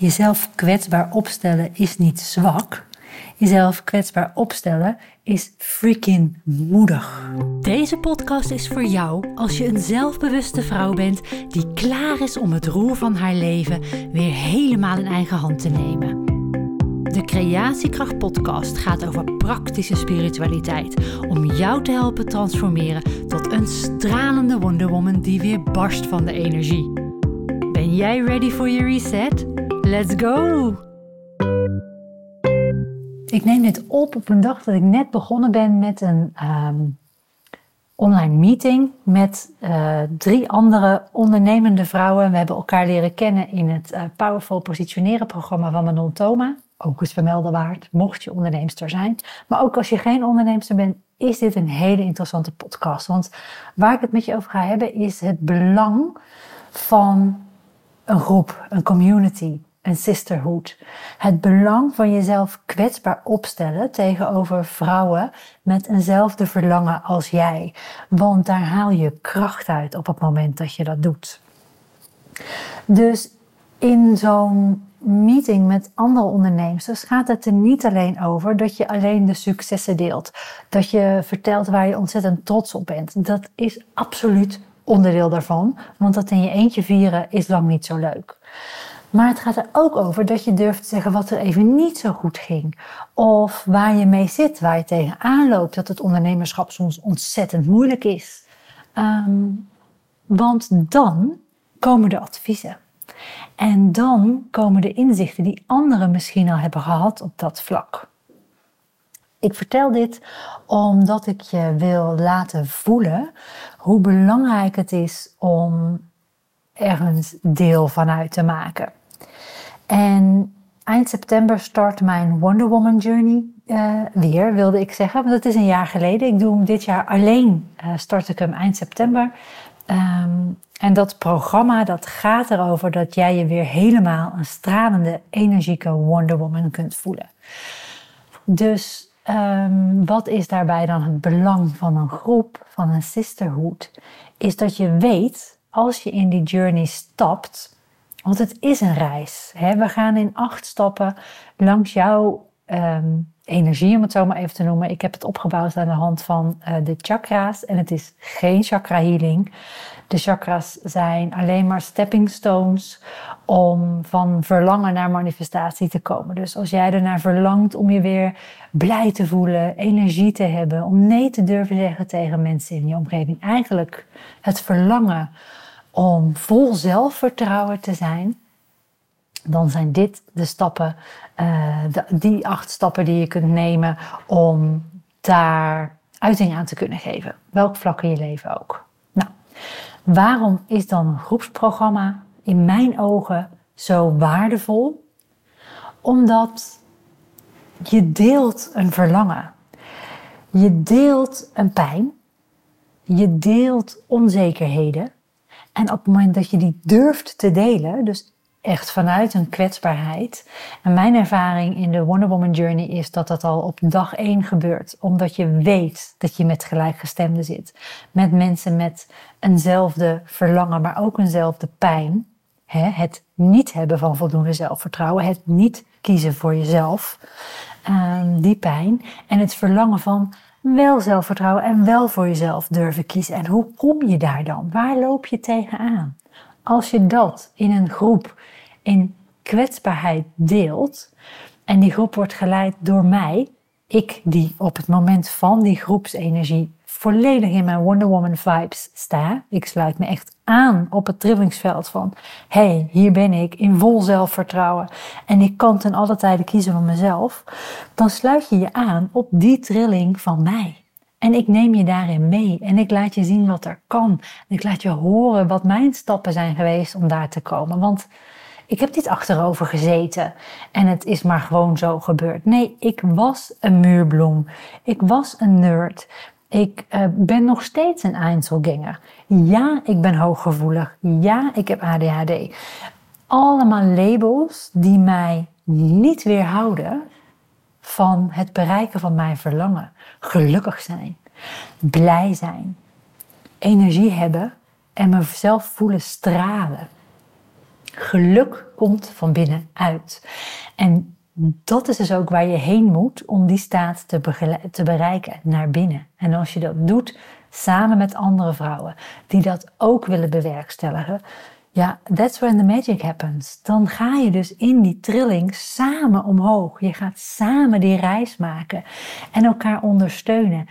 Jezelf kwetsbaar opstellen is niet zwak. Jezelf kwetsbaar opstellen is freaking moedig. Deze podcast is voor jou als je een zelfbewuste vrouw bent die klaar is om het roer van haar leven weer helemaal in eigen hand te nemen. De Creatiekracht Podcast gaat over praktische spiritualiteit om jou te helpen transformeren tot een stralende Wonder Woman die weer barst van de energie. Ben jij ready for your reset? Let's go! Ik neem dit op op een dag dat ik net begonnen ben met een ehm, online meeting met uh, drie andere ondernemende vrouwen. We hebben elkaar leren kennen in het uh, Powerful Positioneren programma van Manon Thoma. Ook eens vermelden waard, mocht je onderneemster zijn. Maar ook als je geen onderneemster bent, is dit een hele interessante podcast. Want waar ik het met je over ga hebben, is het belang van een groep, een community, een sisterhood. Het belang van jezelf kwetsbaar opstellen tegenover vrouwen met eenzelfde verlangen als jij. Want daar haal je kracht uit op het moment dat je dat doet. Dus in zo'n meeting met andere ondernemers gaat het er niet alleen over dat je alleen de successen deelt. Dat je vertelt waar je ontzettend trots op bent. Dat is absoluut onderdeel daarvan. Want dat in je eentje vieren is lang niet zo leuk. Maar het gaat er ook over dat je durft te zeggen wat er even niet zo goed ging. Of waar je mee zit, waar je tegenaan loopt. Dat het ondernemerschap soms ontzettend moeilijk is. Ehm, want dan komen de adviezen. En dan komen de inzichten die anderen misschien al hebben gehad op dat vlak. Ik vertel dit omdat ik je wil laten voelen hoe belangrijk het is om ergens deel van uit te maken. En eind september start mijn Wonder Woman Journey uh, weer, wilde ik zeggen. Want het is een jaar geleden. Ik doe hem dit jaar alleen, uh, start ik hem eind september. Um, en dat programma dat gaat erover dat jij je weer helemaal een stralende, energieke Wonder Woman kunt voelen. Dus um, wat is daarbij dan het belang van een groep, van een sisterhood? Is dat je weet, als je in die journey stapt, want het is een reis. Hè? We gaan in acht stappen langs jouw um, energie, om het zo maar even te noemen. Ik heb het opgebouwd aan de hand van uh, de chakra's. En het is geen chakra healing. De chakras zijn alleen maar stepping stones om van verlangen naar manifestatie te komen. Dus als jij ernaar verlangt om je weer blij te voelen, energie te hebben, om nee te durven zeggen tegen mensen in je omgeving. Eigenlijk het verlangen om vol zelfvertrouwen te zijn dan zijn dit de stappen, uh, de, die acht stappen die je kunt nemen om daar uiting aan te kunnen geven. Welk vlak in je leven ook. Nou, waarom is dan een groepsprogramma in mijn ogen zo waardevol? Omdat je deelt een verlangen. Je deelt een pijn. Je deelt onzekerheden. En op het moment dat je die durft te delen, dus echt vanuit een kwetsbaarheid. En mijn ervaring in de Wonder Woman Journey is dat dat al op dag één gebeurt. Omdat je weet dat je met gelijkgestemden zit. Met mensen met eenzelfde verlangen, maar ook eenzelfde pijn. Het niet hebben van voldoende zelfvertrouwen. Het niet kiezen voor jezelf. Ehm, die pijn. En het verlangen van wel zelfvertrouwen en wel voor jezelf durven kiezen. En hoe kom je daar dan? Waar loop je tegenaan? Als je dat in een groep in kwetsbaarheid deelt en die groep wordt geleid door mij, ik die op het moment van die groepsenergie volledig in mijn Wonder Woman vibes sta. Ik sluit me echt aan op het trillingsveld van, hey, hier ben ik in vol zelfvertrouwen en ik kan ten alle tijde kiezen van mezelf. Dan sluit je je aan op die trilling van mij. En ik neem je daarin mee en ik laat je zien wat er kan. Ik laat je horen wat mijn stappen zijn geweest om daar te komen. Want ik heb niet achterover gezeten en het is maar gewoon zo gebeurd. Nee, ik was een muurbloem. Ik was een nerd. Ik uh, ben nog steeds een Einzelganger. Ja, ik ben hooggevoelig. Ja, ik heb ADHD. Allemaal labels die mij niet weerhouden van het bereiken van mijn verlangen. Gelukkig zijn, blij zijn, energie hebben en mezelf voelen stralen. Geluk komt van binnenuit. En dat is dus ook waar je heen moet om die staat te, bereiken, naar binnen. En als je dat doet samen met andere vrouwen die dat ook willen bewerkstelligen, ja, that's when the magic happens. Dan ga je dus in die trilling samen omhoog. Je gaat samen die reis maken en elkaar ondersteunen.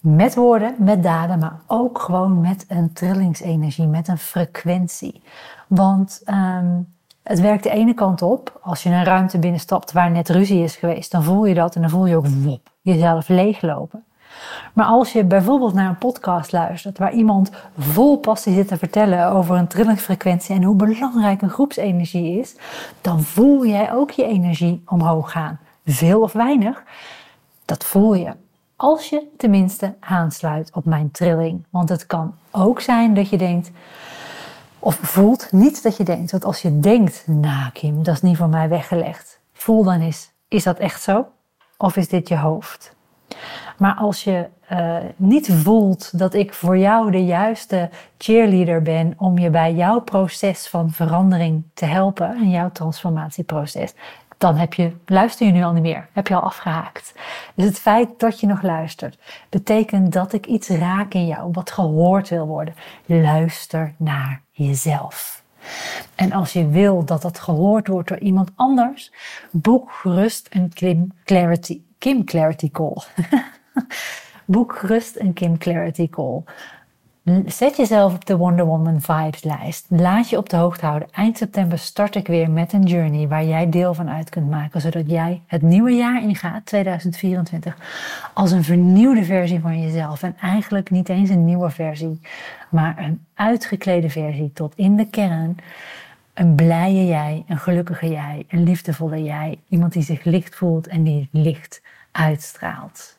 Met woorden, met daden, maar ook gewoon met een trillingsenergie, met een frequentie. Want um, het werkt de ene kant op. Als je een ruimte binnenstapt waar net ruzie is geweest, dan voel je dat en dan voel je ook wop, jezelf leeglopen. Maar als je bijvoorbeeld naar een podcast luistert waar iemand vol passie zit te vertellen over een trillingsfrequentie en hoe belangrijk een groepsenergie is, dan voel jij ook je energie omhoog gaan. Veel of weinig, dat voel je. Als je tenminste aansluit op mijn trilling. Want het kan ook zijn dat je denkt, of voelt, niet dat je denkt. Want als je denkt, nou Kim, dat is niet voor mij weggelegd. Voel dan eens, is dat echt zo? Of is dit je hoofd? Maar als je uh, niet voelt dat ik voor jou de juiste cheerleader ben om je bij jouw proces van verandering te helpen en jouw transformatieproces, dan heb je, luister je nu al niet meer. Heb je al afgehaakt. Dus het feit dat je nog luistert, betekent dat ik iets raak in jou, wat gehoord wil worden. Luister naar jezelf. En als je wil dat dat gehoord wordt door iemand anders, boek gerust een Kim Clarity, Kim Clarity Call. boek gerust een Kim Clarity Call. Zet jezelf op de Wonder Woman Vibes lijst. Laat je op de hoogte houden. Eind september start ik weer met een journey waar jij deel van uit kunt maken, zodat jij het nieuwe jaar ingaat, 2024, als een vernieuwde versie van jezelf. En eigenlijk niet eens een nieuwe versie, maar een uitgeklede versie tot in de kern. Een blije jij, een gelukkige jij, een liefdevolle jij. Iemand die zich licht voelt en die licht uitstraalt.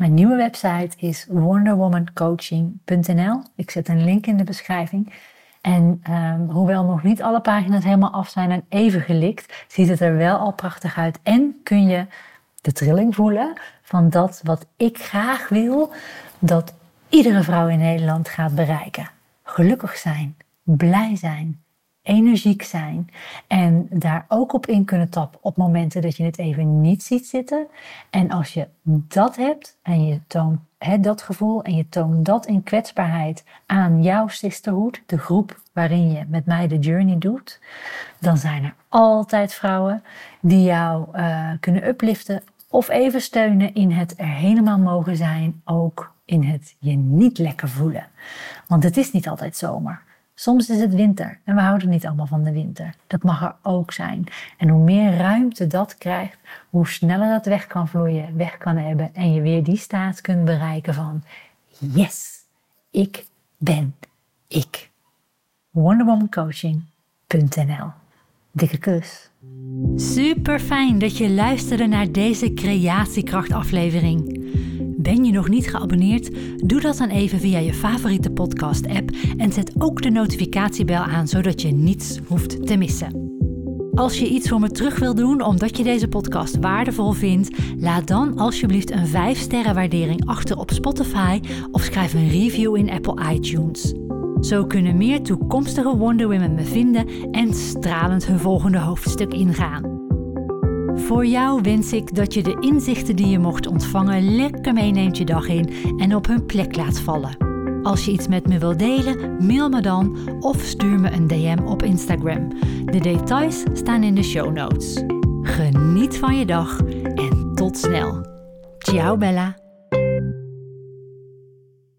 Mijn nieuwe website is wonderwomancoaching.nl. Ik zet een link in de beschrijving. En um, hoewel nog niet alle pagina's helemaal af zijn en even gelikt, ziet het er wel al prachtig uit. En kun je de trilling voelen van dat wat ik graag wil dat iedere vrouw in Nederland gaat bereiken. Gelukkig zijn, blij zijn, energiek zijn en daar ook op in kunnen tappen op momenten dat je het even niet ziet zitten. En als je dat hebt en je toont he, dat gevoel en je toont dat in kwetsbaarheid aan jouw sisterhood, de groep waarin je met mij de journey doet, dan zijn er altijd vrouwen die jou uh, kunnen upliften of even steunen in het er helemaal mogen zijn, ook in het je niet lekker voelen. Want het is niet altijd zomer. Soms is het winter en we houden niet allemaal van de winter. Dat mag er ook zijn. En hoe meer ruimte dat krijgt, hoe sneller dat weg kan vloeien, weg kan hebben en je weer die staat kunt bereiken van yes, ik ben ik. Wonderwomancoaching.nl Dikke kus. Super fijn dat je luisterde naar deze creatiekracht aflevering. Ben je nog niet geabonneerd? Doe dat dan even via je favoriete podcast-app en zet ook de notificatiebel aan zodat je niets hoeft te missen. Als je iets voor me terug wil doen omdat je deze podcast waardevol vindt, laat dan alsjeblieft een 5-sterren waardering achter op Spotify of schrijf een review in Apple iTunes. Zo kunnen meer toekomstige Wonder Women me vinden en stralend hun volgende hoofdstuk ingaan. Voor jou wens ik dat je de inzichten die je mocht ontvangen lekker meeneemt je dag in en op hun plek laat vallen. Als je iets met me wilt delen, mail me dan of stuur me een DM op Instagram. De details staan in de show notes. Geniet van je dag en tot snel. Ciao Bella.